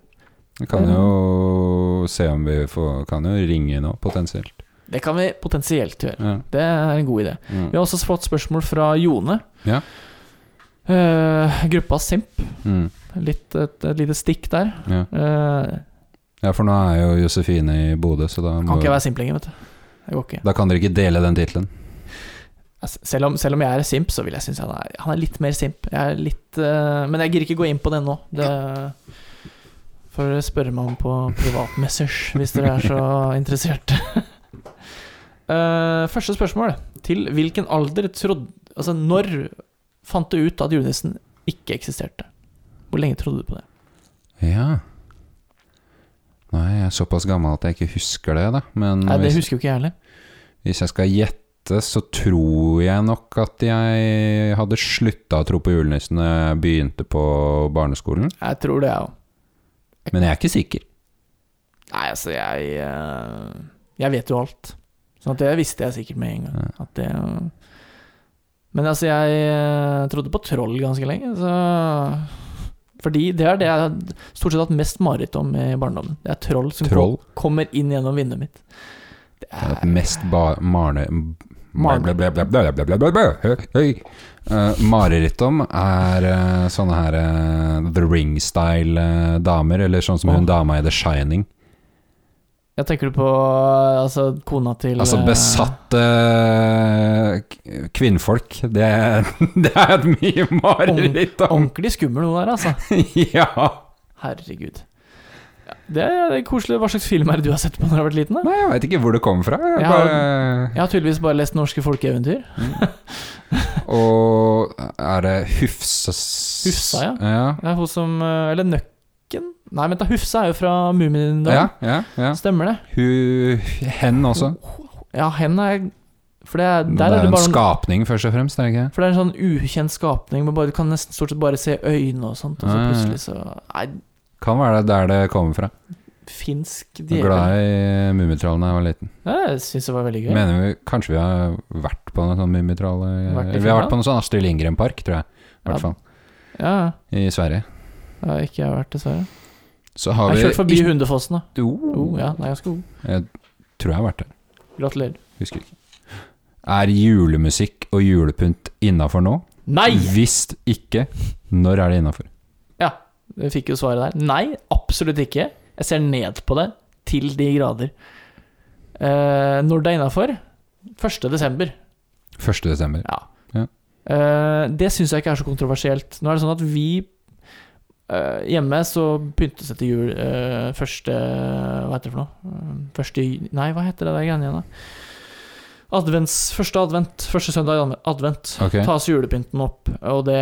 Vi kan jo se om vi får Kan jo ringe nå, potensielt. Det kan vi potensielt gjøre. Ja. Det er en god idé. Ja. Vi har også fått spørsmål fra Jone. Ja. Uh, gruppa Simp. Mm. Litt, et, et lite stikk der. Ja. Uh, ja, for nå er jo Josefine i Bodø, så da må kan ikke være simp lenger, vet du. Det går ikke. Da kan dere ikke dele den tittelen. Selv om, selv om jeg er simp, så vil jeg synes han er, han er litt mer simp. Jeg er litt uh, Men jeg gidder ikke gå inn på det nå. Det får dere spørre meg om på privatmessers, hvis dere er så interesserte. Eh, første spørsmål. Til hvilken alder trodde Altså, når fant du ut at julenissen ikke eksisterte? Hvor lenge trodde du på det? Ja. Nei, jeg er såpass gammel at jeg ikke husker det, da. Men Nei, Det hvis, husker jo ikke jeg heller. hvis jeg skal gjette, så tror jeg nok at jeg hadde slutta å tro på julenissen da jeg begynte på barneskolen. Jeg tror det, jeg òg. Men jeg er ikke sikker. Nei, altså, jeg eh, Jeg vet jo alt. Sånn at det visste jeg sikkert med en gang. Ja. Det Men altså, jeg eh, trodde på troll ganske lenge, så Fordi det er det jeg har stort sett hatt mest mareritt om i barndommen. Det er troll som Troll? kommer inn gjennom vinduet mitt. Det er, det er mest marne... Eh, mareritt om er eh, sånne her eh, The Ring-style eh, damer, eller sånn som hun dama i The Shining. Jeg tenker du på altså, kona til Altså eh, besatte k- kvinnfolk. Det, det er et mye mareritt om. Ordentlig skummel hun der, altså. ja. Herregud. Det er det er koselig. Hva slags film er det du har sett på når du har vært liten? da? Nei, jeg veit ikke hvor det kommer fra. Jeg Jeg har- bare, Jeg har tydeligvis bare lest norske folkeeventyr. og er det Hufses Hufsa, ja. ja. Er hun som eh, Eller Nøkken? Nei, men da, Hufsa er jo fra Mummindalen. Ja, ja, ja. Stemmer det? Hu, hen også. Ja, hen er For det er, Det er en noen- skapning, først og fremst. Er det ikke? For det er en sånn ukjent skapning. Man bare, du kan nesten stort sett bare se øynene og sånt, og så plutselig så Nei, Kan være det der det kommer fra. finsk djevel. glad i Mummitrollene da jeg var liten. Ja, jeg syns det var veldig gøy. Mener vi Kanskje vi har vært på noen sånn Mummitroll Vært vi har vært på noen sånn Astrid Lindgren-park, tror jeg. I hvert fall. Ja, I Sverige. Ja, ikke jeg har vært, dessverre. Så har Jeg vi har kjørt forbi Hundefossen, da. Oh, Oh, ja, den er ganske god. Jeg tror jeg har vært der. Gratulerer. Husker ikke. Er julemusikk og julepynt innafor nå? Nei! Hvis ikke, når er det innafor? Ja, vi fikk jo svaret der. Nei, absolutt ikke. Jeg ser ned på det til de grader. Uh, når det er innafor? 1. desember. 1. desember. Ja. Ja. Uh, det syns jeg ikke er så kontroversielt. Nå er det sånn at vi eh, Hjemme så pyntes det til jul uh, første Hva heter det for noe? Eh, Første Nei, hva heter det der greiene igjen, da? Advents, første advent, første søndag i advent, okay. tas julepynten opp, og det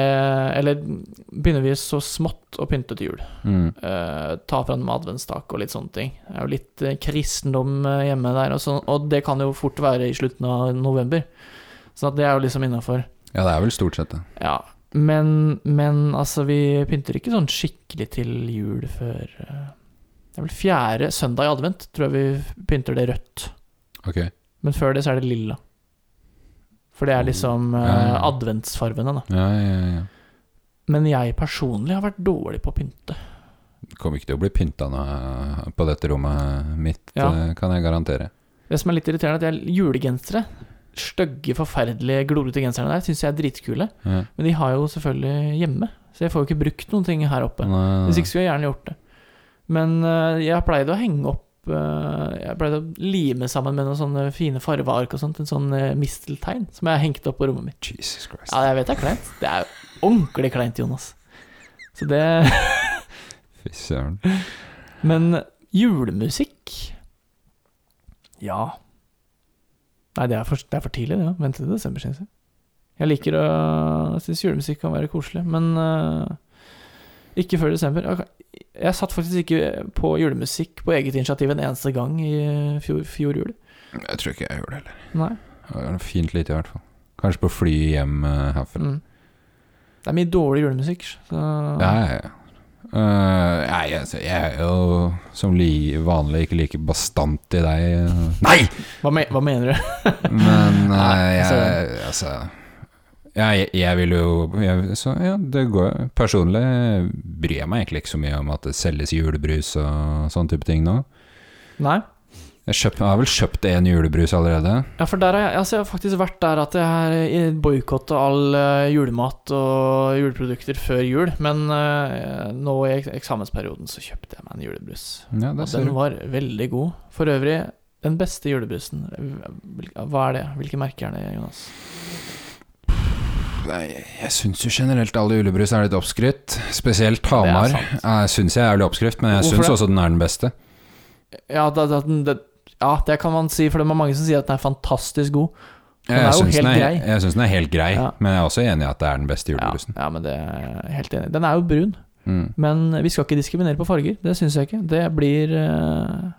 Eller begynner vi så smått å pynte til jul. Mm. Uh, ta fram adventstak og litt sånne ting. Det er jo litt eh, kristendom eh, hjemme der, og, sånn, og det kan jo fort være i slutten av november. Så at det er jo liksom innafor. Ja, det er vel stort sett det. Ja. Men, men altså, vi pynter ikke sånn skikkelig til jul før eh, Det er vel fjerde søndag i advent, tror jeg vi pynter det rødt. Ok. Men før det så er det lilla. For det er liksom eh, Ja, ja, ja. adventsfarvene, da. Men jeg personlig har vært dårlig på å pynte. Det kommer ikke til å bli pynta noe på dette rommet mitt, eh, kan jeg garantere. Det som er litt irriterende, er at jeg julegensere Stygge, forferdelige, glorete genserne der syns jeg er dritkule. Ja. Men de har jo selvfølgelig hjemme, så jeg får jo ikke brukt noen ting her oppe. Nei, Hvis ikke skulle jeg gjerne gjort det. Men uh, jeg pleide å henge opp uh, Jeg pleide å lime sammen med noen sånne fine farveark og sånt. En sånn uh, misteltein som jeg hengte opp på rommet mitt. Jesus Christ. Ja, jeg vet det er kleint. Det er ordentlig kleint, Jonas. Så det Fy søren. Men julemusikk Ja. Nei, det er for, det er for tidlig, det. Ja. Vente til desember, syns jeg. Jeg liker å syns julemusikk kan være koselig, men uh, ikke før desember. Jeg, satt faktisk ikke på julemusikk på eget initiativ en eneste gang i fjor, fjor jul. Jeg tror ikke jeg gjorde det heller. Nei. Det var Fint lite, i hvert fall. Kanskje på fly hjem eh, herfra. Mm. Det er mye dårlig julemusikk. Så Ja, ja, ja. Eh, nei, altså, jeg er jo som li vanlig ikke like bastant i deg. Nei! hva, me hva mener du? Men uh, jeg Altså jeg, jeg vil jo jeg, Så ja, det går Personlig bryr jeg meg egentlig ikke så mye om at det selges julebrus og sånn type ting nå. Nei? Jeg, kjøpt, jeg har vel kjøpt én julebrus allerede. Ja, for der har jeg, altså jeg har faktisk vært der at jeg har boikotta all eh, julemat og juleprodukter før jul. Men uh, nå i eksamensperioden så kjøpte jeg meg en julebrus. Ja, Og den var veldig god. For øvrig, den beste julebrusen. Hva er det? Hvilke merker er det, Jonas? Nei, jeg syns jo generelt alle julebrus er litt oppskrytt. Spesielt Hamar. Syns jeg er litt oppskrytt, men jeg syns også den er den beste. Ja, det, det, det, ja, det kan man si, for det er mange som sier at den er fantastisk god. Den er Jeg jo helt den, er- grei. jeg syns den er helt grei, Ja. men jeg er også enig i at det er den beste julebrusen. ja, men det er helt enig. Den er jo brun, Mm. men vi skal ikke diskriminere på farger. Det syns jeg ikke. Det blir eh,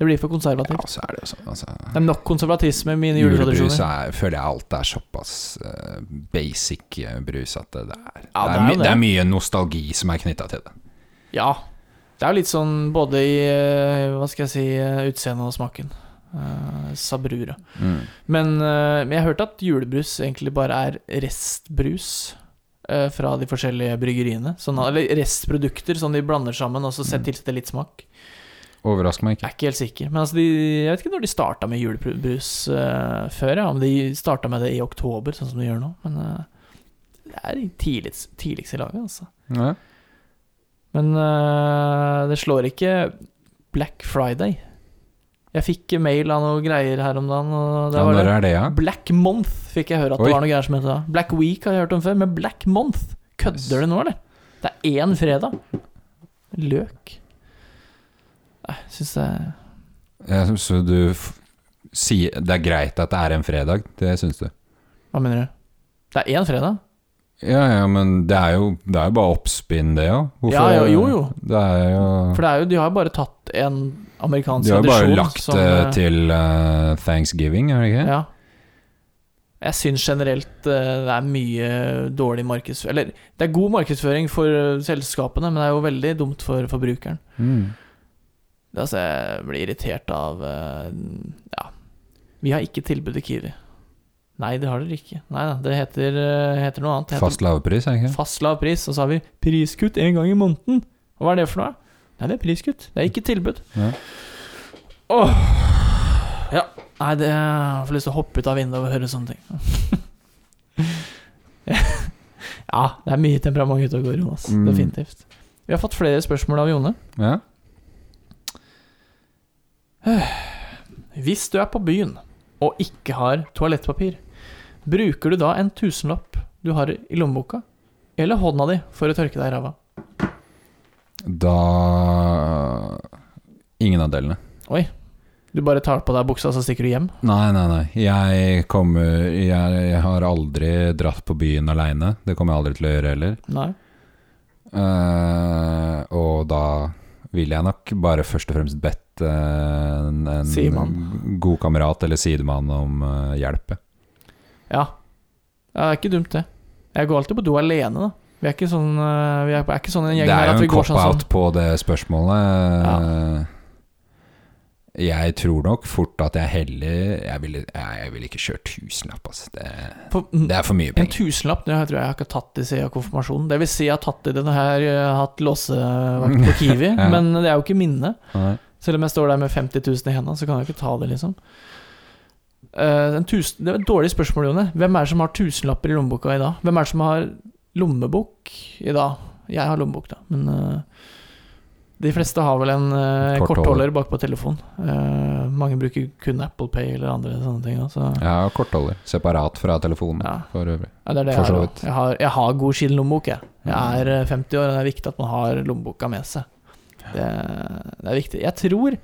Det blir for Ja, så er det jo sånn, altså. Det er nok konservatisme i mine Julebrus juletradisjoner. er, føler jeg alt er såpass eh, basic eh, brus at det, er, Ja, det, det er, er det. det er mye nostalgi som er knytta til det. Ja. Det er jo litt sånn både i eh, Hva skal jeg si eh, utseendet og smaken. Uh, sabrura. Mm. Men uh, men jeg har hørt at julebrus egentlig bare er restbrus uh, fra de forskjellige bryggeriene. Sånn, eller restprodukter som de blander sammen og så Mm. setter tilsetter litt smak. Overrasker meg ikke. Jeg er ikke helt sikker. Men altså, de, jeg vet ikke når de starta med julebrus eh, før. Ja. Om de starta med det i oktober, sånn som de gjør nå. Men eh, det er tidligst, tidligst, i laget, altså. Ja. Men uh, det slår ikke Black Friday. Jeg fikk mail av noe greier her om dagen, og det Ja, var det. er det, ja? Black Month fikk jeg høre at Oi. det var noe greier som het da. Black Week har jeg hørt om før, men Black Month Kødder du nå, eller? Det er én fredag. Løk. Nei, syns jeg Ja, Så du sier Det er greit at det er en fredag, det syns du? Hva mener du? Det er én fredag? Ja, ja, men det er jo, det er jo bare oppspinn, det òg. Ja, jo, jo, jo. Det er jo For det er jo, de har jo bare tatt en amerikansk De har jo bare lagt som, det eh, til uh, thanksgiving, er det ikke? Ja. Jeg syns generelt uh, det er mye dårlig markedsføring Eller det er god markedsføring for eh, selskapene, men det er jo veldig dumt for forbrukeren. Mm. Det, altså, jeg blir irritert av uh, Ja. Vi har ikke tilbudet Kiwi. Nei, det har dere ikke. Nei da, det heter, eh, heter noe annet. Heter Fast lavpris, er det ikke? fast lav pris. Og så har vi priskutt én gang i måneden. Og hva er det for noe? Nei, det er priskutt. Det er ikke tilbud. Ja. Åh Ja. Nei, det, jeg får lyst til å hoppe ut av vinduet og høre sånne ting. ja, det er mye temperament ute og går, Jonas. Mm. Definitivt. Vi har fått flere spørsmål av Jone. Ja. Hvis du er på byen og ikke har toalettpapir, bruker du da en tusenlapp du har i lommeboka, eller hånda di for å tørke deg i ræva? Da Ingen av delene. Oi. Du bare tar på deg buksa, så stikker du hjem? Nei, nei, nei. Jeg kommer Jeg, jeg har aldri dratt på byen aleine. Det kommer jeg aldri til å gjøre heller. Nei. Uh, og da vil jeg nok bare først og fremst bedt eh, en, en god kamerat eller sidemann om uh, hjelp. Ja. ja. Det er ikke dumt, det. Jeg går alltid på do alene, da. Vi er ikke sånn, eh, vi er er ikke sånn en gjeng Det er jo en går sånn cop-out sånn på det spørsmålet. Jeg tror nok fort at jeg heller Jeg ville vil ikke kjørt tusenlapp, altså. Det, For, det er for mye penger. En tusenlapp det tror jeg jeg har ikke tatt i siden konfirmasjonen. Det vil si jeg har tatt i denne her, har hatt låsevakt på Kiwi, Ja. men det er jo ikke minne. Nei. Selv om jeg står der med 50 000 i hendene, så kan jeg ikke ta det, liksom. Eh, en tusen, det var et dårlig spørsmål, Jone. Hvem er det som har tusenlapper i lommeboka i dag? Hvem er det som har lommebok i dag? Jeg har lommebok, da, men uh, de fleste har vel en uh, Kortholder. bak bakpå telefonen. Uh, mange bruker kun Apple Pay eller andre sånne ting. da, Så, Ja, kortholder. Separat fra telefonen Ja. for øvrig. Ja, det det For så vidt. Jeg har, jeg har god skinnlommebok, jeg. Jeg Mm. er eh, 50 år, og det er viktig at man har lommeboka med seg. Det, det er viktig. Jeg tror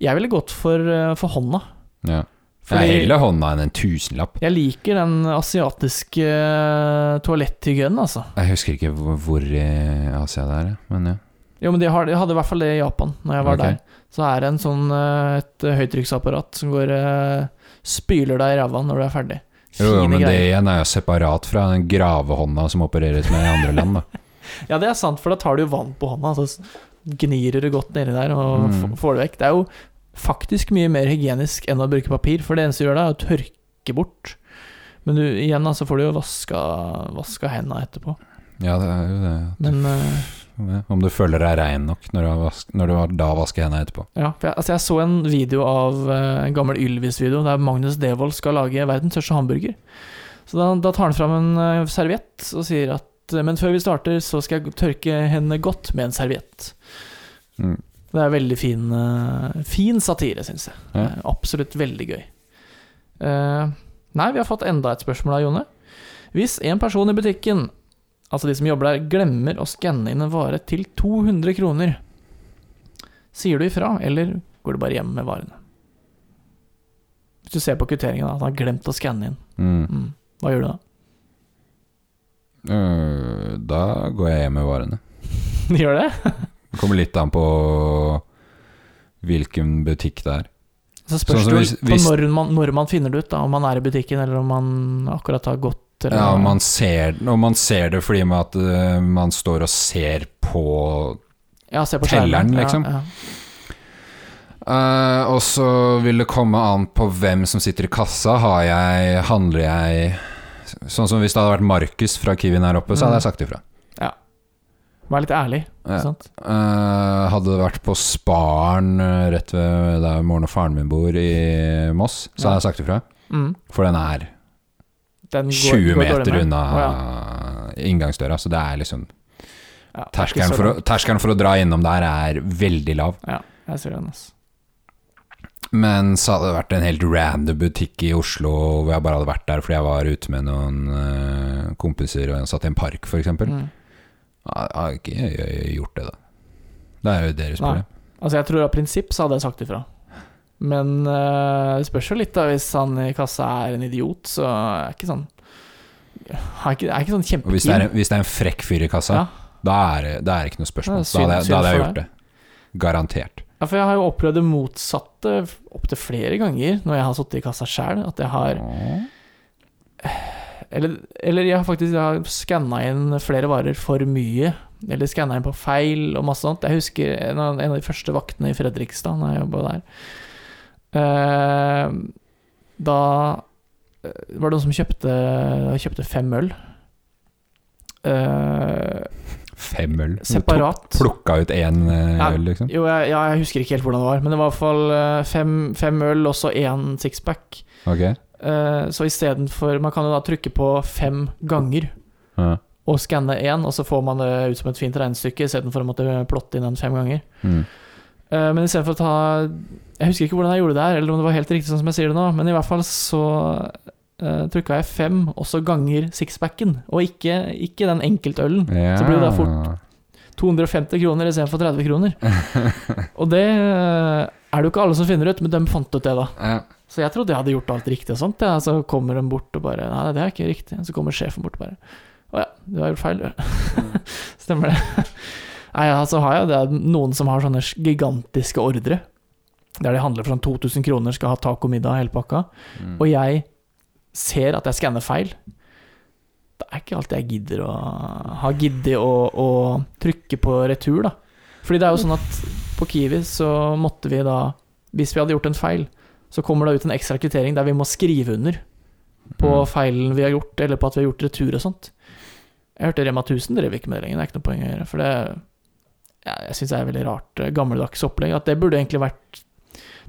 jeg ville gått for, for hånda. Ja. Fordi Jeg heller hånda enn en tusenlapp. jeg liker den asiatiske eh, toaletthygienen, altså. Jeg husker ikke hvor, hvor i Asia det er, men ja. Jo, men de, har, de hadde i hvert fall det i Japan, når jeg var okay. der. Så er det en sånn, eh, et høytrykksapparat som går eh, spyler deg i ræva når du er ferdig. Jo, jo, men men det igjen er jo separat fra den gravehånda som opereres med i andre land, da. Ja, det er sant, for da tar du jo vann på hånda, så gnir du det godt nedi der og Mm. får det vekk. Det er jo faktisk mye mer hygienisk enn å bruke papir, for det eneste du gjør da, er å tørke bort. Men du, igjen så får du jo vaska, vaska hendene etterpå. Ja, det er jo det. Men uh, Om du føler deg rein nok når du, vask, når du da vasker hendene etterpå. ja, jeg, altså jeg så en video av uh, en gammel Ylvis-video der Magnus Devold skal lage verdens største hamburger. Så da, da tar han fram en uh, serviett og sier at eh, Men før vi starter, så skal jeg tørke hendene godt med en serviett. Mm. Det er veldig fin, eh, fin satire, syns jeg. Ja. Eh, Absolutt veldig gøy. Uh, nei, vi har fått enda et spørsmål da, Jone. Hvis en person i butikken, altså de som jobber der, glemmer å skanne inn en vare til 200 kroner, sier du ifra, eller går du bare hjem med varene? Hvis du ser på kvitteringen at han har glemt å skanne inn, Mm. mm. hva gjør du da? Øh, da går jeg hjem med varene. Gjør det? Det kommer litt an på hvilken butikk det er. Så spørs Sånn det på når man, når man finner det ut, da, om man er i butikken, eller om man akkurat har gått. Eller, Ja, man ser, om man ser det fordi med at uh, man står og ser på Ja, ser på Telleren, liksom. Ja, ja. Uh, Og så vil det komme an på hvem som sitter i kassa. Har jeg Handler jeg Sånn som hvis det hadde vært Markus fra Kiwien her oppe, så hadde jeg sagt ifra. Vær litt ærlig, Ja. Øh, hadde det vært på Sparen øh, rett ved der moren og faren min bor i Moss, så hadde jeg sagt ifra. Mm. For den er Den går- 20 meter unna oh, ja. inngangsdøra, så det er liksom Ja, er Terskelen for, å, terskelen for å dra innom der er veldig lav. Ja, jeg ser den, altså. Men så hadde det vært en helt random butikk i Oslo hvor jeg bare hadde vært der fordi jeg var ute med noen øh, kompiser og satt i en park, f.eks. Mm. Jeg har ikke gjort det, da. Det er jo deres Nei. problem. Altså, jeg tror av prinsipp så hadde jeg sagt ifra. Men eh, det spørs jo litt, da. Hvis han i kassa er en idiot, så er jeg ikke sånn er ikke, er ikke sånn kjempekeen. hvis det, en, hvis det er en frekk fyr i kassa, Ja. da, er det, da er det ikke noe spørsmål. Synd- da hadde jeg, da hadde jeg gjort det. Garantert. Ja, for jeg har jo opplevd det motsatte opptil flere ganger når jeg har sittet i kassa sjæl, At jeg har Eller, eller jeg har faktisk skanna inn flere varer for mye. Eller skanna inn på feil og masse sånt. Jeg husker en av, en av de første vaktene i Fredrikstad, da jeg jobba der. Eh, da eh, var det noen som kjøpte, kjøpte fem øl. Eh, Fem øl. separat. Plukka ut én øh, Ja. øl, liksom? Jo, jeg, ja, jeg husker ikke helt hvordan det var, men det var i hvert fall eh, fem, fem øl og så én sixpack. Ok. Uh, så istedenfor Man kan jo da trykke på fem ganger Ja. og skanne én, og så får man det ut som et fint regnestykke istedenfor å måtte plotte inn den fem ganger. Mm. Eh, men istedenfor å ta Jeg husker ikke hvordan jeg gjorde det her, eller om det var helt riktig sånn som jeg sier det nå, men i hvert fall så uh, trykka jeg fem, og så ganger sixpacken, og ikke, ikke den enkeltølen. Ja. Så blir det da fort 250 kroner istedenfor 30 kroner. Og det eh, er det jo ikke alle som finner ut, men de fant ut det, da. Ja. Så jeg trodde jeg hadde gjort alt riktig og sånt, ja. så kommer de bort og bare Nei, det er ikke riktig. Så kommer sjefen bort og bare Å ja, du har gjort feil, du. Stemmer det. Nei, ja, så har jeg det er noen som har sånne gigantiske ordre. Der de handler for sånn 2000 kroner, skal ha taco, middag, hele pakka. Mm. Og jeg ser at jeg skanner feil. Det er ikke alltid jeg gidder å ha giddet å, å trykke på retur, da. Fordi det er jo sånn at på Kiwi så måtte vi da Hvis vi hadde gjort en feil, så kommer det ut en ekstra kvittering der vi må skrive under på Mm. feilen vi har gjort, eller på at vi har gjort retur og sånt. Jeg hørte Rema 1000 drev ikke med det lenger, det er ikke noe poeng å gjøre. For det ja, Jeg syns det er veldig rart, eh, gammeldags opplegg. At det burde egentlig vært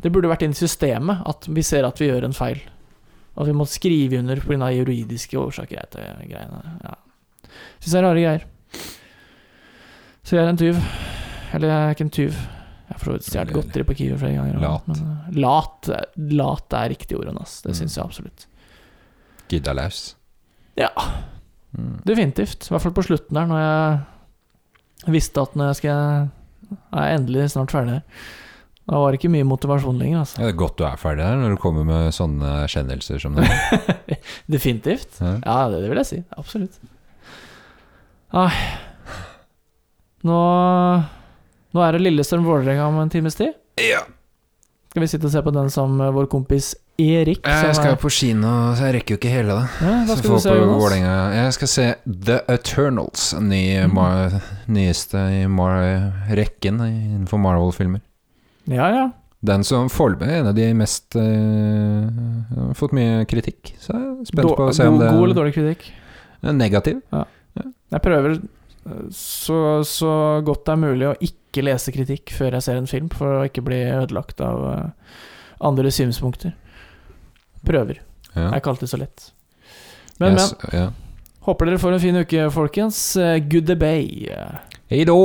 Det burde vært inn i systemet at vi ser at vi gjør en feil. At vi må skrive under pga. juridiske årsaker. Greiene. Ja. Syns det er rare greier. Så jeg er en tyv. Eller jeg er ikke en tyv. Jeg har for så vidt stjålet godteri på Kiwi flere ganger. Lat. Men, eh, lat, lat er riktig ord, Jonas. Det Mm. syns jeg absolutt. Gidda laus? Ja. Mm. Definitivt. I hvert fall på slutten der, når jeg visste at når jeg skal er endelig snart ferdig. Da var det ikke mye motivasjon lenger, altså. Ja, det er godt du er ferdig der, når du kommer med sånne kjennelser som det. Definitivt. Ja. Ja, det, det vil jeg si. Absolutt. Ai. Nå Nå er det Lillestrøm-Vålerenga om en times tid. Ja. Skal vi sitte og se på den som eh, vår kompis Erik Jeg skal er- på kino, så jeg rekker jo ikke hele det. ja, Hva skal du se, Jonas? Jeg skal se The Eternals, ny, Mm. mar, nyeste i mar, rekken innenfor Marvel-filmer. Ja, ja. Den som foreløpig er en av de mest uh, har Fått mye kritikk, så jeg er spent Dår, på å se om god, det god eller dårlig kritikk? er negativ. Jeg prøver eh, så, så godt det er mulig å ikke lese kritikk før jeg ser en film, for å ikke bli ødelagt av eh, andre synspunkter. Prøver. Ja. Det er ikke alltid så lett. Men, Yes, ja. men. Håper dere får en fin uke, folkens. Eh, Good day. Hei då!